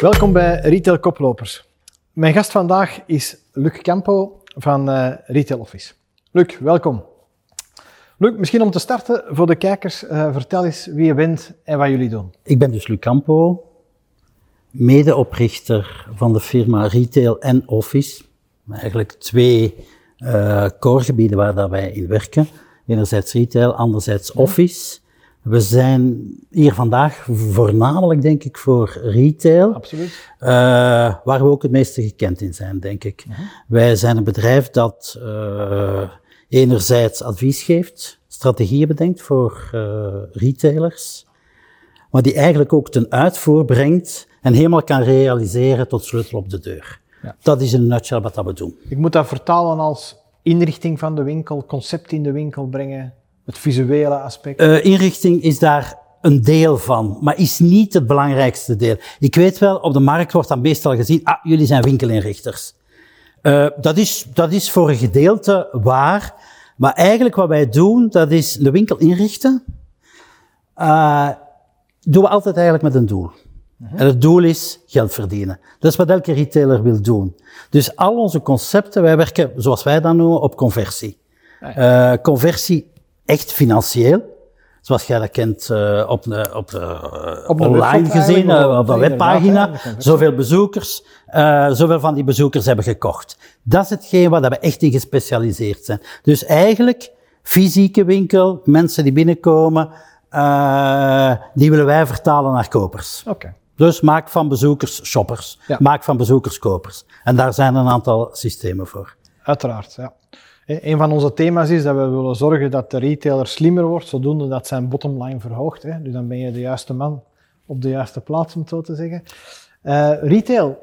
Welkom bij Retail Koplopers. Mijn gast vandaag is Luc Campo van uh, Retail Office. Luc, welkom. Luc, misschien om te starten voor de kijkers, uh, vertel eens wie je bent en wat jullie doen. Ik ben dus Luc Campo, medeoprichter van de firma Retail en Office. Eigenlijk twee uh, coregebieden waar wij in werken. Enerzijds retail, anderzijds office. We zijn hier vandaag voornamelijk, denk ik, voor retail. Absoluut. Uh, waar we ook het meeste gekend in zijn, denk ik. Uh -huh. Wij zijn een bedrijf dat uh, enerzijds advies geeft, strategieën bedenkt voor retailers, maar die eigenlijk ook ten uitvoer brengt en helemaal kan realiseren tot sleutel op de deur. Ja. Dat is in een nutshell wat dat we doen. Ik moet dat vertalen als inrichting van de winkel, concept in de winkel brengen, het visuele aspect? Uh, inrichting is daar een deel van, maar is niet het belangrijkste deel. Ik weet wel, op de markt wordt dan meestal gezien, ah, jullie zijn winkelinrichters. Uh, dat, is, dat is voor een gedeelte waar, maar eigenlijk wat wij doen, dat is de winkel inrichten, uh, doen we altijd eigenlijk met een doel. Uh -huh. En het doel is geld verdienen. Dat is wat elke retailer wil doen. Dus al onze concepten, wij werken, zoals wij dat noemen, op conversie. Uh, conversie echt financieel. Zoals jij dat kent uh, op de, op de, uh, op de online gezien, uh, op de webpagina. Zoveel bezoekers, zoveel van die bezoekers hebben gekocht. Dat is hetgeen waar we echt in gespecialiseerd zijn. Dus eigenlijk, fysieke winkel, mensen die binnenkomen, die willen wij vertalen naar kopers. Oké. Okay. Dus maak van bezoekers shoppers. Ja. Maak van bezoekers kopers. En daar zijn een aantal systemen voor. Uiteraard, ja. Een van onze thema's is dat we willen zorgen dat de retailer slimmer wordt, zodoende dat zijn bottomline verhoogt. Hè. Dus dan ben je de juiste man op de juiste plaats, om het zo te zeggen. Uh, retail,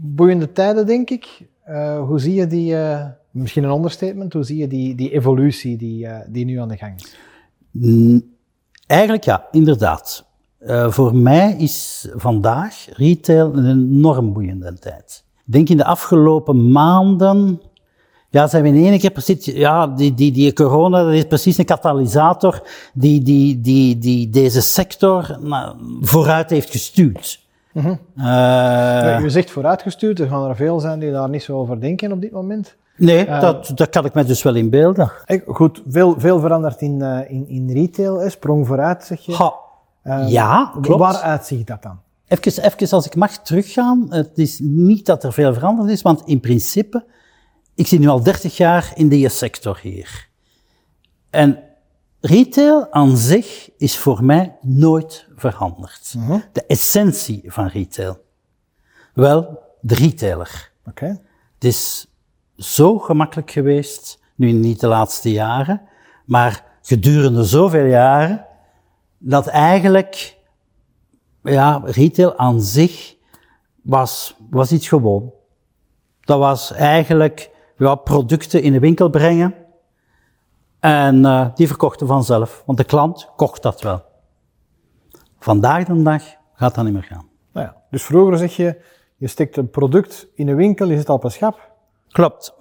boeiende tijden, denk ik. Uh, hoe zie je die, uh, misschien een understatement, hoe zie je die, die evolutie die, die nu aan de gang is? Mm, eigenlijk ja, inderdaad. voor mij is vandaag retail een enorm boeiende tijd. Ik denk in de afgelopen maanden ja, zijn we in één keer precies, ja, die, die, die corona, dat is precies een katalysator die, die, die, die deze sector vooruit heeft gestuurd. Mm -hmm. uh, ja, u zegt vooruitgestuurd, er gaan er veel zijn die daar niet zo over denken op dit moment. Nee, uh, dat, dat kan ik me dus wel inbeelden. Goed, veel, veel veranderd in, uh, in, in retail, hè? sprong vooruit, zeg je. Ha, ja, klopt. Waar uitzicht dat dan? Even, even als ik mag teruggaan, het is niet dat er veel veranderd is, want in principe ik zit nu al 30 jaar in deze sector hier. En retail aan zich is voor mij nooit veranderd. -huh. De essentie van retail. Wel, de retailer. Okay. Het is zo gemakkelijk geweest, nu niet de laatste jaren, maar gedurende zoveel jaren, dat eigenlijk, ja, retail aan zich was, was iets gewoon. Dat was eigenlijk ja, producten in de winkel brengen. En uh, die verkochten vanzelf, want de klant kocht dat wel. Vandaag de dag gaat dat niet meer gaan. Nou ja, dus vroeger zeg je, je steekt een product in een winkel, je zit al op een schap. Klopt.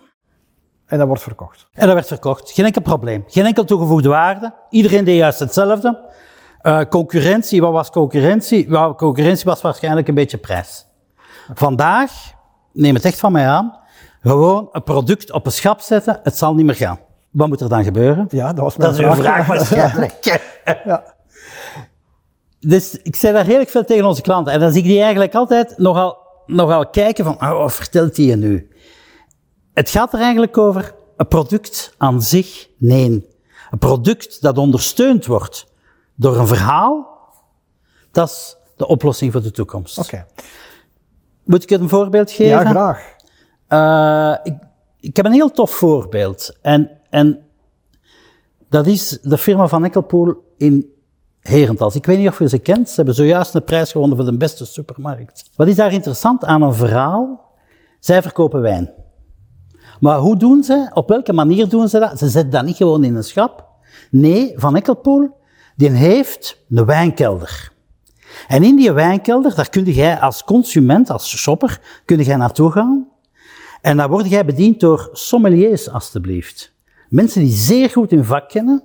En dat wordt verkocht. En dat werd verkocht. Geen enkel probleem. Geen enkel toegevoegde waarde. Iedereen deed juist hetzelfde. Uh, concurrentie, wat was concurrentie? Well, concurrentie was waarschijnlijk een beetje prijs. Vandaag, neem het echt van mij aan, gewoon een product op een schap zetten, het zal niet meer gaan. Wat moet er dan gebeuren? Ja, dat was mijn dat is uw vraag waarschijnlijk. ja. Dus ik zei daar redelijk veel tegen onze klanten. En dan zie ik die eigenlijk altijd nogal, nogal kijken van, oh, wat vertelt hij je nu? Het gaat er eigenlijk over een product aan zich, nee. Een product dat ondersteund wordt door een verhaal, dat is de oplossing voor de toekomst. Oké. Okay. Moet ik een voorbeeld geven? Ja, graag. Uh, ik, ik, heb een heel tof voorbeeld. En, en dat is de firma van Ekkelpoel in Herentals. Ik weet niet of je ze kent. Ze hebben zojuist een prijs gewonnen voor de beste supermarkt. Wat is daar interessant aan een verhaal? Zij verkopen wijn. Maar hoe doen ze? Op welke manier doen ze dat? Ze zetten dat niet gewoon in een schap. Nee, Van Ekkelpoel, die heeft een wijnkelder. En in die wijnkelder, daar kun jij als consument, als shopper, kun jij naartoe gaan. En dan word jij bediend door sommeliers, alstublieft. Mensen die zeer goed hun vak kennen.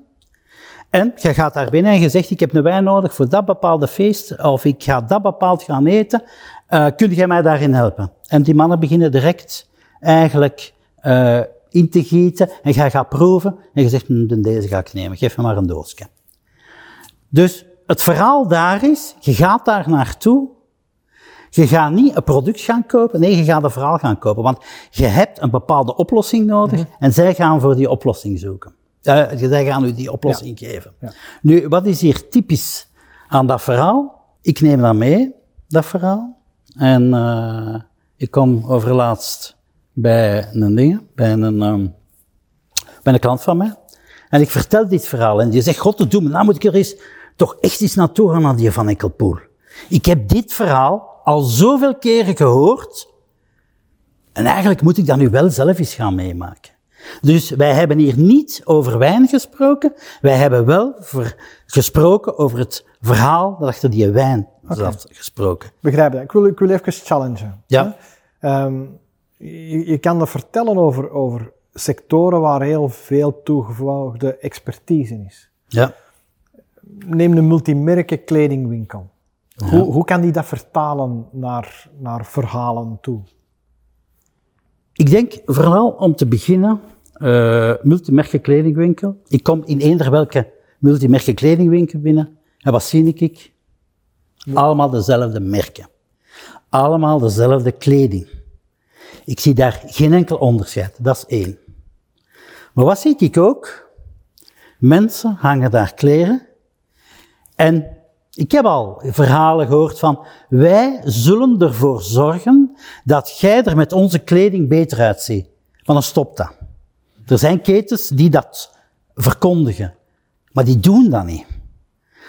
En je gaat daar binnen en je zegt, ik heb een wijn nodig voor dat bepaalde feest, of ik ga dat bepaald gaan eten. Uh, kun jij mij daarin helpen? En die mannen beginnen direct eigenlijk uh, in te gieten en jij gaat proeven en je zegt, hm, deze ga ik nemen, geef me maar een doosje. Dus het verhaal daar is, je gaat daar naartoe, je gaat niet een product gaan kopen, nee, je gaat een verhaal gaan kopen, want je hebt een bepaalde oplossing nodig mhm. en zij gaan voor die oplossing zoeken. Uh, zij gaan u die oplossing geven. Ja. Nu, wat is hier typisch aan dat verhaal? Ik neem dat mee, dat verhaal, en uh, ik kom overlaatst bij een ding, bij een, um, bij een klant van mij. En ik vertel dit verhaal en die zegt, god te doen, nou moet ik er eens, toch echt eens naartoe gaan naar die Van Enkelpoel. Ik heb dit verhaal al zoveel keren gehoord en eigenlijk moet ik dat nu wel zelf eens gaan meemaken. Dus wij hebben hier niet over wijn gesproken, wij hebben wel gesproken over het verhaal dat achter die wijn zat gesproken. Begrijp je? Ik wil, ik wil even challengen. Ja. Um, je, je, kan er vertellen over, over sectoren waar heel veel toegevoegde expertise is. Ja. Neem een multimerken kledingwinkel. Hoe, hoe kan die dat vertalen naar, naar verhalen toe? Ik denk vooral om te beginnen, uh, multimerken kledingwinkel. Ik kom in eender welke multimerken kledingwinkel binnen. En wat zie ik? Allemaal dezelfde merken. Allemaal dezelfde kleding. Ik zie daar geen enkel onderscheid. Dat is één. Maar wat zie ik ook? Mensen hangen daar kleren. En ik heb al verhalen gehoord van, wij zullen ervoor zorgen dat jij er met onze kleding beter uitziet. Want dan stopt dat. Er zijn ketens die dat verkondigen. Maar die doen dat niet.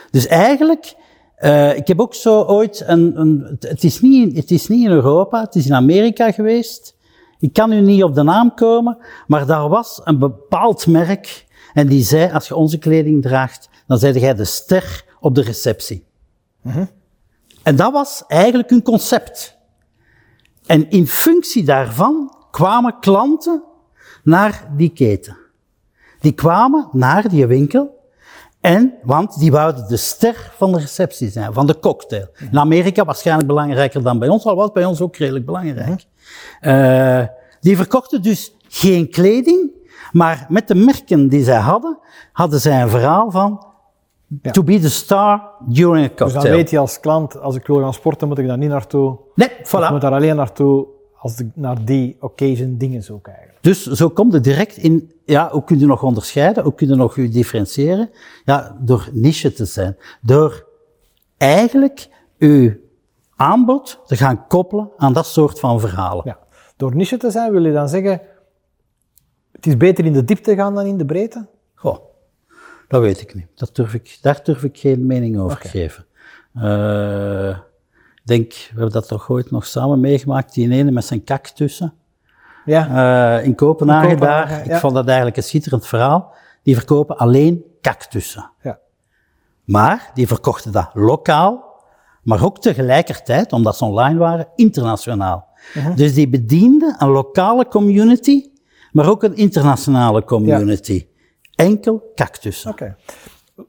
Dus eigenlijk uh, ik heb ook zo ooit een, een het, is niet, het is niet in Europa, het is in Amerika geweest. Ik kan nu niet op de naam komen, maar daar was een bepaald merk en die zei, als je onze kleding draagt, dan zei jij de ster op de receptie. Mm En dat was eigenlijk hun concept. En in functie daarvan kwamen klanten naar die keten. Die kwamen naar die winkel en, want die wouden de ster van de receptie zijn, van de cocktail. In Amerika waarschijnlijk belangrijker dan bij ons, al was bij ons ook redelijk belangrijk. Uh, die verkochten dus geen kleding, maar met de merken die zij hadden, hadden zij een verhaal van ja. to be the star during a cocktail. Dus dan weet je als klant, als ik wil gaan sporten, moet ik daar niet naartoe. Nee, voilà. Ik moet daar alleen naartoe als de, naar die occasion dingen zoeken eigenlijk. Dus zo komt het direct in, ja, hoe kun je nog onderscheiden, hoe kun je nog je differentiëren? Ja, door niche te zijn. Door eigenlijk uw aanbod te gaan koppelen aan dat soort van verhalen. Ja. Door niche te zijn, wil je dan zeggen, het is beter in de diepte gaan dan in de breedte? Goh, dat weet ik niet. Dat durf ik, daar durf ik geen mening over te geven. Uh, ik denk, we hebben dat toch ooit nog samen meegemaakt, die ene met zijn kaktussen. Ja. Uh, in Kopenhagen, daar. Ik vond dat eigenlijk een schitterend verhaal. Die verkopen alleen cactussen. Ja. Maar die verkochten dat lokaal, maar ook tegelijkertijd, omdat ze online waren, internationaal. Uh-huh. Dus die bedienden een lokale community, maar ook een internationale community. Enkel cactussen. Oké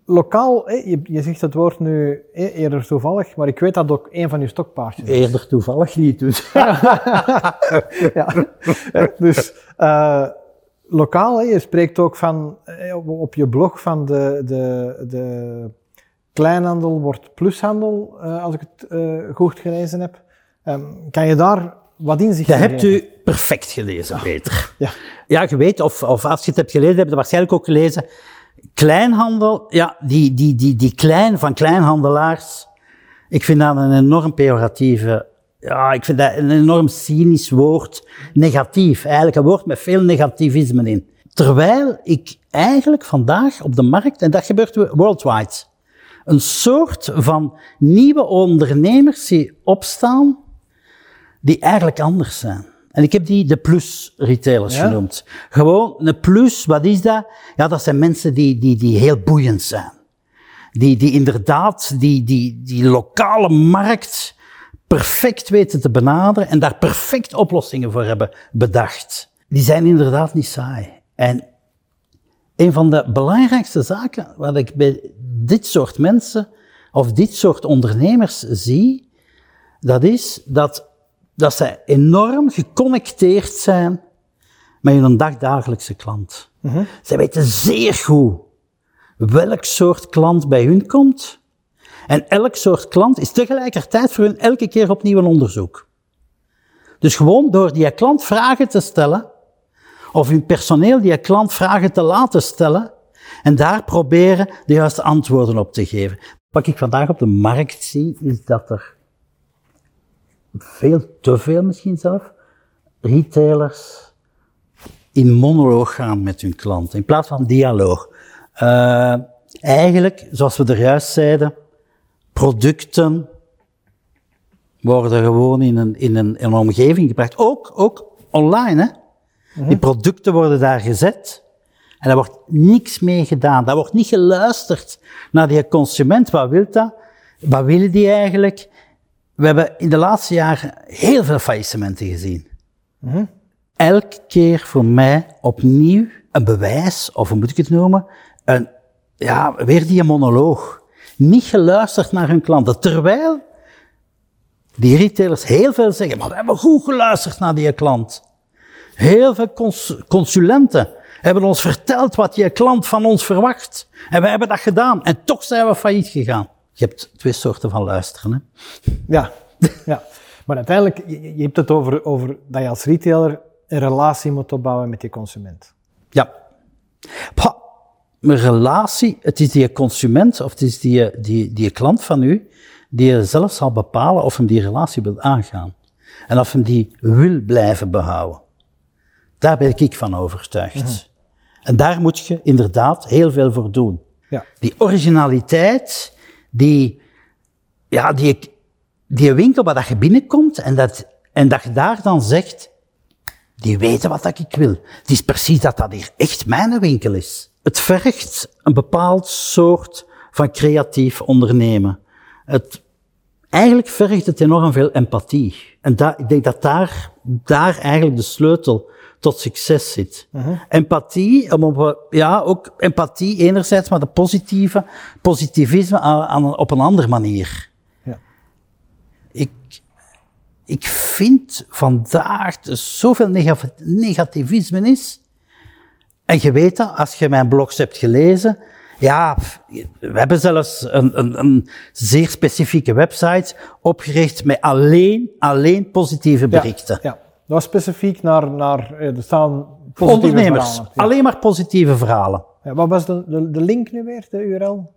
lokaal, je, je zegt het woord nu eerder toevallig, maar ik weet dat ook een van uw stokpaardjes is. Eerder toevallig niet, dus. ja, dus uh, lokaal, je spreekt ook van, op je blog van de, de, de kleinhandel wordt plushandel, uh, als ik het goed gelezen heb. Um, kan je daar wat inzicht Dat hebt u perfect gelezen, Peter. Ja. ja, je weet, of, of als je het hebt gelezen, heb je het waarschijnlijk ook gelezen kleinhandel, ja, die, die, die, die klein van kleinhandelaars, ik vind dat een enorm pejoratieve, ja, ik vind dat een enorm cynisch woord, negatief, eigenlijk een woord met veel negativisme in. Terwijl ik eigenlijk vandaag op de markt, en dat gebeurt worldwide, een soort van nieuwe ondernemers die opstaan, die eigenlijk anders zijn. En ik heb die de plus retailers genoemd. Gewoon, een plus, wat is dat? Ja, dat zijn mensen die, die, die heel boeiend zijn. Die, die inderdaad die, die, die lokale markt perfect weten te benaderen en daar perfect oplossingen voor hebben bedacht. Die zijn inderdaad niet saai. En een van de belangrijkste zaken wat ik bij dit soort mensen of dit soort ondernemers zie, dat is dat, dat zij enorm geconnecteerd zijn met hun dagdagelijkse klant. Zij weten zeer goed welk soort klant bij hun komt. En elk soort klant is tegelijkertijd voor hun elke keer opnieuw een onderzoek. Dus gewoon door die klant vragen te stellen, of hun personeel die klant vragen te laten stellen, en daar proberen de juiste antwoorden op te geven. Wat ik vandaag op de markt zie, is dat er veel te veel misschien zelf, retailers in monoloog gaan met hun klanten, in plaats van dialoog. Uh, eigenlijk, zoals we er juist zeiden, producten worden gewoon in een, in een, in een omgeving gebracht. Ook, ook online, hè. Die mhm. producten worden daar gezet. En daar wordt niks mee gedaan. Daar wordt niet geluisterd naar die consument. Wat wil dat? Wat willen die eigenlijk? We hebben in de laatste jaren heel veel faillissementen gezien. Mm Elke keer voor mij opnieuw een bewijs, of hoe moet ik het noemen, een, ja, weer die monoloog. Niet geluisterd naar hun klanten. Terwijl die retailers heel veel zeggen, maar we hebben goed geluisterd naar die klant. Heel veel cons consulenten hebben ons verteld wat je klant van ons verwacht. En we hebben dat gedaan. En toch zijn we failliet gegaan. Je hebt twee soorten van luisteren. Hè? Ja, ja. Maar uiteindelijk, je, je hebt het over, over dat je als retailer een relatie moet opbouwen met die consument. Ja. Pa, een relatie, het is die consument of het is die, die, die klant van u die zelf zal bepalen of hem die relatie wil aangaan. En of hem die wil blijven behouden. Daar ben ik van overtuigd. Mhm. En daar moet je inderdaad heel veel voor doen. Ja. Die originaliteit, die, ja, die, die winkel waar dat je binnenkomt en dat, en dat je daar dan zegt, die weten wat dat ik wil. Het is precies dat dat hier echt mijn winkel is. Het vergt een bepaald soort van creatief ondernemen. Het, eigenlijk vergt het enorm veel empathie. En daar, ik denk dat daar, daar eigenlijk de sleutel tot succes zit. Uh-huh. Empathie, om ja, ook empathie enerzijds, maar de positieve, positivisme aan, aan, op een andere manier. Ja. Ik, ik vind vandaag er zoveel negativisme is. En je weet dat, als je mijn blogs hebt gelezen, ja, we hebben zelfs een, een, een, zeer specifieke website opgericht met alleen, alleen positieve berichten. Ja, ja. Dat was specifiek naar, naar eh, er staan positieve Ondernemers, verhalen. alleen maar positieve verhalen. Ja, wat was de, de, de, link nu weer, de URL?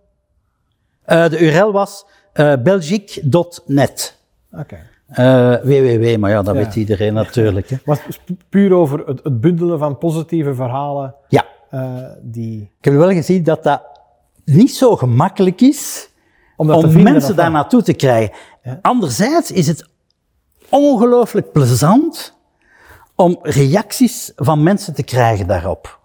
Uh, de URL was uh, belgique.net. Oké. Okay. www, maar ja, dat weet iedereen natuurlijk. Hè. Was puur over het, het bundelen van positieve verhalen. Ja. die... Ik heb wel gezien dat dat niet zo gemakkelijk is om, om mensen daar naartoe te krijgen. Anderzijds is het ongelooflijk plezant om reacties van mensen te krijgen daarop.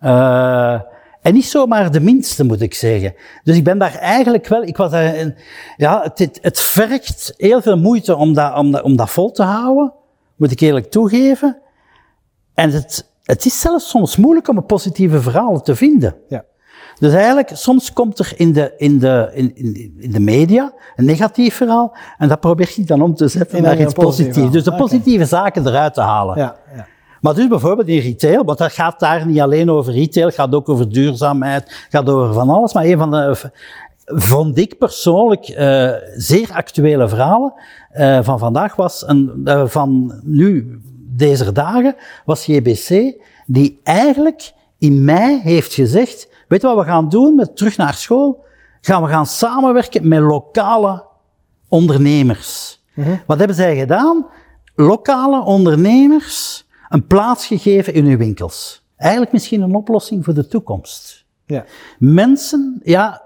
Uh, en niet zomaar de minste, moet ik zeggen. Dus ik ben daar eigenlijk wel, ik was daar, ja, het, het vergt heel veel moeite om dat, om, dat, om dat vol te houden, moet ik eerlijk toegeven. En het, het is zelfs soms moeilijk om een positieve verhaal te vinden. Ja. Dus eigenlijk, soms komt er in de, in de, in, in de media een negatief verhaal en dat probeer je dan om te zetten naar iets positiefs. Dus de positieve zaken eruit te halen. Ja, ja. Maar dus bijvoorbeeld in retail, want dat gaat daar niet alleen over retail, het gaat ook over duurzaamheid, het gaat over van alles. Maar een van de, vond ik persoonlijk uh, zeer actuele verhalen uh, van vandaag was een, uh, van nu, deze dagen, was JBC, die eigenlijk in mei heeft gezegd, Weet je wat we gaan doen met terug naar school? Gaan we gaan samenwerken met lokale ondernemers. Mhm. Wat hebben zij gedaan? Lokale ondernemers een plaats gegeven in hun winkels. Eigenlijk misschien een oplossing voor de toekomst. Ja. Mensen, ja,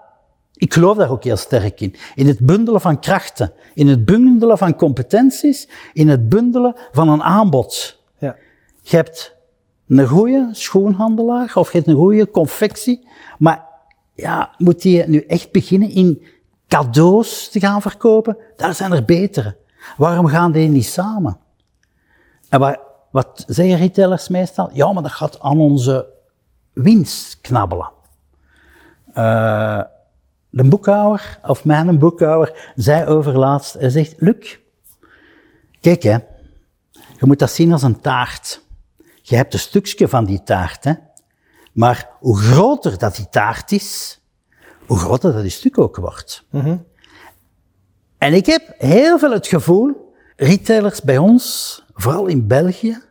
ik geloof daar ook heel sterk in. In het bundelen van krachten, in het bundelen van competenties, in het bundelen van een aanbod. Ja. Je hebt een goede schoenhandelaar of hebt een goede confectie, maar ja, moet die nu echt beginnen in cadeaus te gaan verkopen? Daar zijn er betere. Waarom gaan die niet samen? En wat, zeggen retailers meestal? Ja, maar dat gaat aan onze winst knabbelen. Uh, de boekhouder, of mijn boekhouder, zei overlaatst, hij zegt, Luc, Kijk, hè. Je moet dat zien als een taart. Je hebt een stukje van die taart, hè. Maar hoe groter dat die taart is, hoe groter dat die stuk ook wordt. En ik heb heel veel het gevoel, retailers bij ons, vooral in België,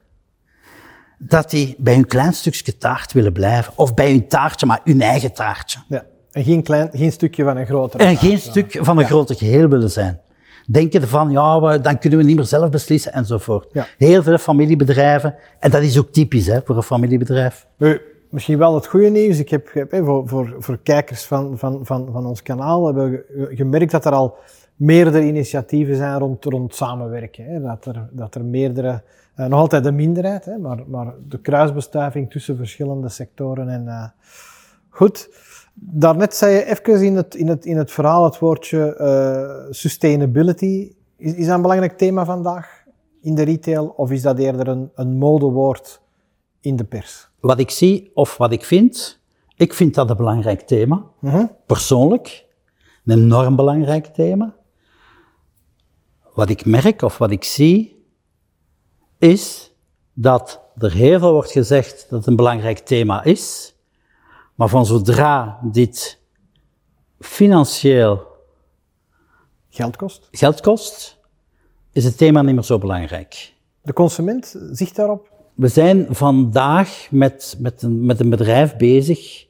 dat die bij hun klein stukje taart willen blijven. Of bij hun taartje, maar hun eigen taartje. Ja. En geen, klein, geen stukje van een grotere En taart, geen ja. stuk van een groter geheel willen zijn. Denken ervan, ja, we- dan kunnen we niet meer zelf beslissen enzovoort. Ja. Heel veel familiebedrijven, en dat is ook typisch hè, voor een familiebedrijf. Nu, misschien wel het goede nieuws. Ik heb, heb, voor, voor, voor kijkers van, van, van, van ons kanaal hebben we ge- gemerkt dat er al meerdere initiatieven zijn rond, rond samenwerken. Hè. Dat, er, dat er meerdere, eh, nog altijd de minderheid, hè, maar, maar de kruisbestuiving tussen verschillende sectoren. En, eh, goed, daarnet zei je even in het, in het, in het verhaal het woordje eh, sustainability. Is, is dat een belangrijk thema vandaag in de retail of is dat eerder een, een modewoord in de pers? Wat ik zie of wat ik vind, ik vind dat een belangrijk thema. Mhm. Persoonlijk, een enorm belangrijk thema. Wat ik merk of wat ik zie, is dat er heel veel wordt gezegd dat het een belangrijk thema is, maar van zodra dit financieel Geld kost. geld kost, is het thema niet meer zo belangrijk. De consument zicht daarop. We zijn vandaag met, met, een, met een bedrijf bezig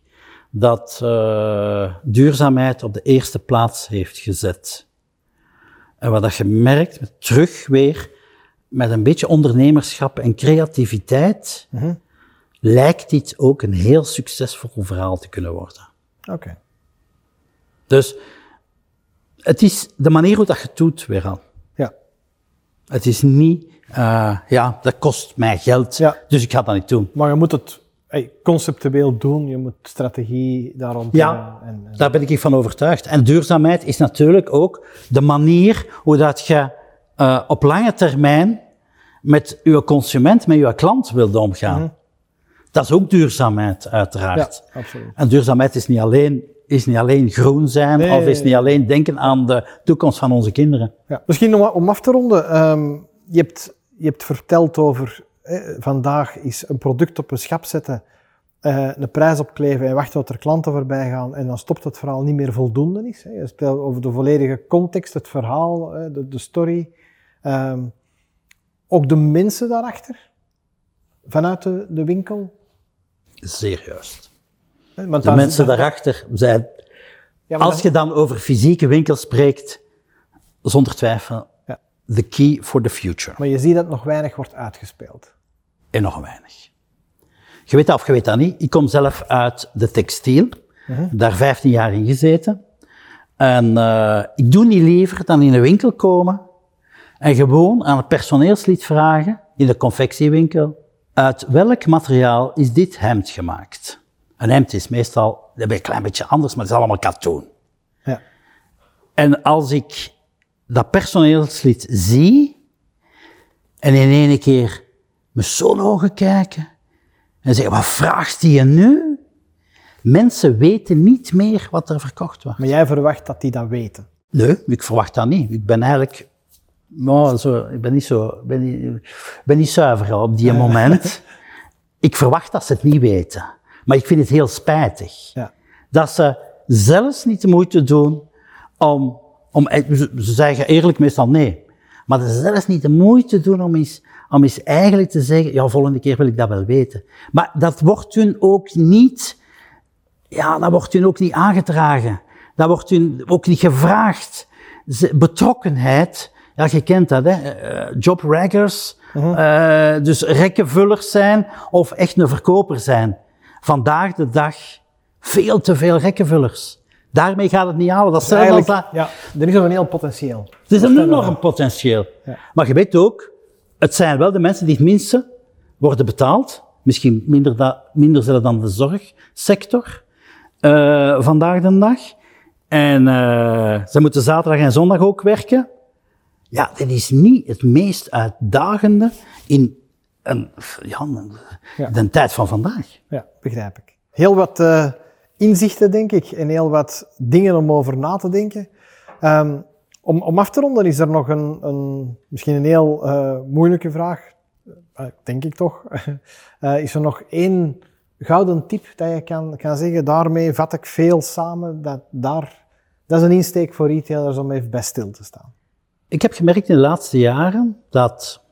dat eh, duurzaamheid op de eerste plaats heeft gezet. En wat dat je merkt, terug weer, met een beetje ondernemerschap en creativiteit, lijkt dit ook een heel succesvol verhaal te kunnen worden. Oké. Dus het is de manier hoe dat je het doet weer al. Ja. Het is niet, eh, ja, dat kost mij geld, Ja. dus ik ga dat niet doen. Maar je moet het hey, conceptueel doen. Je moet strategie daar rond Ja, En, en- daar ben ik van overtuigd. En duurzaamheid is natuurlijk ook de manier hoe dat je eh, op lange termijn met uw consument, met uw klant wilt omgaan. Dat is ook duurzaamheid, uiteraard. ja, absoluut. En duurzaamheid is niet alleen, is niet alleen groen zijn, Nee. of is niet alleen denken aan de toekomst van onze kinderen. Ja. Misschien om, om af te ronden. ehm, je, hebt, je hebt verteld over eh, vandaag is een product op een schap zetten, eh, een prijs opkleven en wachten tot er klanten voorbij gaan en dan stopt het verhaal niet meer voldoende is. Hè. Je speelt over de volledige context, het verhaal, de, de story. Ehm, ook de mensen daarachter, vanuit de, de winkel. Zeer juist. Want De mensen daar- daarachter zijn, Ja, als je dan over fysieke winkels spreekt, zonder twijfel, Ja. the key for the future. Maar je ziet dat nog weinig wordt uitgespeeld. enorm weinig. Je weet dat of je weet dat niet. Ik kom zelf uit de textiel. Daar 15 jaar in gezeten. En eh, ik doe niet liever dan in een winkel komen en gewoon aan het personeelslid vragen, in de confectiewinkel, uit welk materiaal is dit hemd gemaakt? Een hemd is meestal een klein beetje anders, maar het is allemaal katoen. Ja. En als ik dat personeelslid zie en in ene keer met zo'n ogen kijken en zeggen, wat vraagt die je nu? Mensen weten niet meer wat er verkocht wordt. Maar jij verwacht dat die dat weten. Nee, ik verwacht dat niet. Ik ben eigenlijk, nou, zo, ik ben niet zo, ben niet, ik ben niet zuiver op die moment. ik verwacht dat ze het niet weten. Maar ik vind het heel spijtig Ja. dat ze zelfs niet de moeite doen om, om ze ze zeggen eerlijk meestal nee, maar dat ze zelfs niet de moeite doen om eens, om eens eigenlijk te zeggen, ja, volgende keer wil ik dat wel weten. Maar dat wordt hun ook niet, ja, dat wordt hun ook niet aangedragen. Dat wordt hun ook niet gevraagd. Betrokkenheid, ja, je kent dat, hè, eh, job raggers, eh, dus rekkenvullers zijn of echt een verkoper zijn. Vandaag de dag veel te veel rekkenvullers. Daarmee gaat het niet halen. Dat is als Eigenlijk, dat. ja, er is nog een heel potentieel. Het is een enorm potentieel. Ja. Maar je weet ook, het zijn wel de mensen die het minste worden betaald. Misschien minder, da, minder zelfs dan de zorgsector eh, vandaag de dag. En ze moeten zaterdag en zondag ook werken. Ja, dit is niet het meest uitdagende in een, ja, Ja. de tijd van vandaag. Ja, begrijp ik. Heel wat eh, inzichten, denk ik, en heel wat dingen om over na te denken. Ehm, Om, om af te ronden is er nog een, een misschien een heel uh, moeilijke vraag, uh, denk ik toch. is er nog één gouden tip dat je kan, kan zeggen, daarmee vat ik veel samen, dat, daar, dat is een insteek voor retailers om even bij stil te staan? Ik heb gemerkt in de laatste jaren dat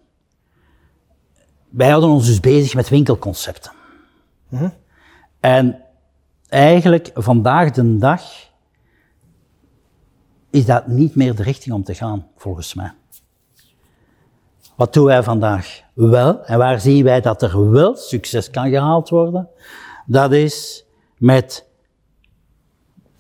wij houden ons dus bezig met winkelconcepten. Mm En eigenlijk vandaag de dag is dat niet meer de richting om te gaan, volgens mij. Wat doen wij vandaag? Wel, en waar zien wij dat er wel succes kan gehaald worden? Dat is met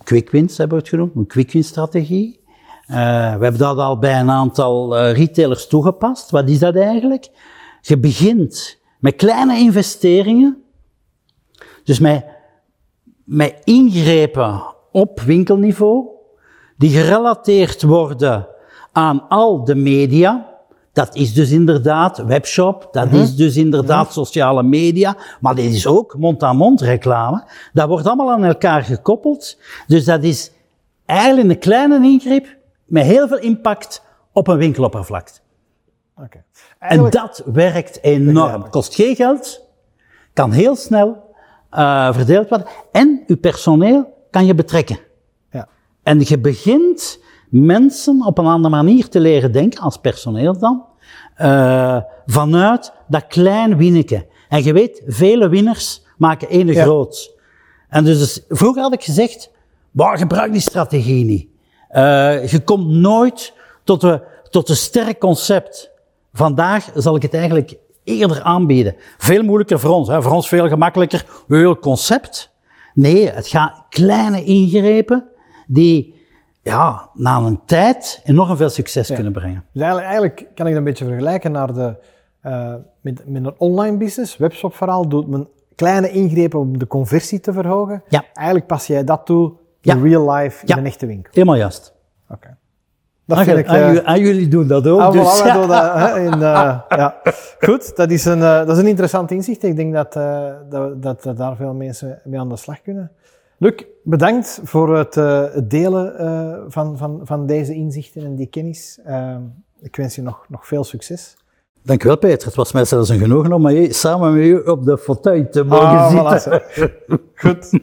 quick wins, hebben we het genoemd, een quick win strategie. Uh, we hebben dat al bij een aantal uh, retailers toegepast. Wat is dat eigenlijk? Je begint met kleine investeringen, dus met, met ingrepen op winkelniveau, die gerelateerd worden aan al de media. Dat is dus inderdaad webshop, dat -hmm. is dus inderdaad -hmm. sociale media, maar dit is ook mond-aan-mond -mond reclame. Dat wordt allemaal aan elkaar gekoppeld. Dus dat is eigenlijk een kleine ingreep met heel veel impact op een winkeloppervlakte. Okay. En dat werkt enorm. Kost geen geld, kan heel snel uh, verdeeld worden en uw personeel kan je betrekken. Ja. En je begint mensen op een andere manier te leren denken, als personeel dan, uh, vanuit dat klein winneke. En je weet, vele winners maken ene ja. groot. En dus, dus vroeger had ik gezegd, bah, gebruik die strategie niet. Uh, je komt nooit tot, een, tot een sterk concept. Vandaag zal ik het eigenlijk eerder aanbieden. Veel moeilijker voor ons. Hè. Voor ons veel gemakkelijker. Heel concept. Nee, het gaat kleine ingrepen die ja, na een tijd enorm veel succes ja. kunnen brengen. Dus eigenlijk, eigenlijk, kan ik dat een beetje vergelijken naar de, uh, met, met een online business, webshopverhaal, doet men kleine ingrepen om de conversie te verhogen. Ja. Eigenlijk pas jij dat toe in real life in een echte winkel. Helemaal juist. Oké. Okay. Dat vind ik, uh, en, jullie doen dat ook. Ah, dus. voilà, doen dat, hè, in, uh, ja. Goed, dat is, een, uh, dat is een interessant inzicht. Ik denk dat, dat, dat, dat daar veel mensen mee aan de slag kunnen. Luc, bedankt voor het, het delen van, van, van deze inzichten en die kennis. ik wens je nog, nog veel succes. Dankjewel Peter. Het was mij zelfs een genoegen om samen met u op de fauteuil te mogen ah, zitten. Voilà, Goed.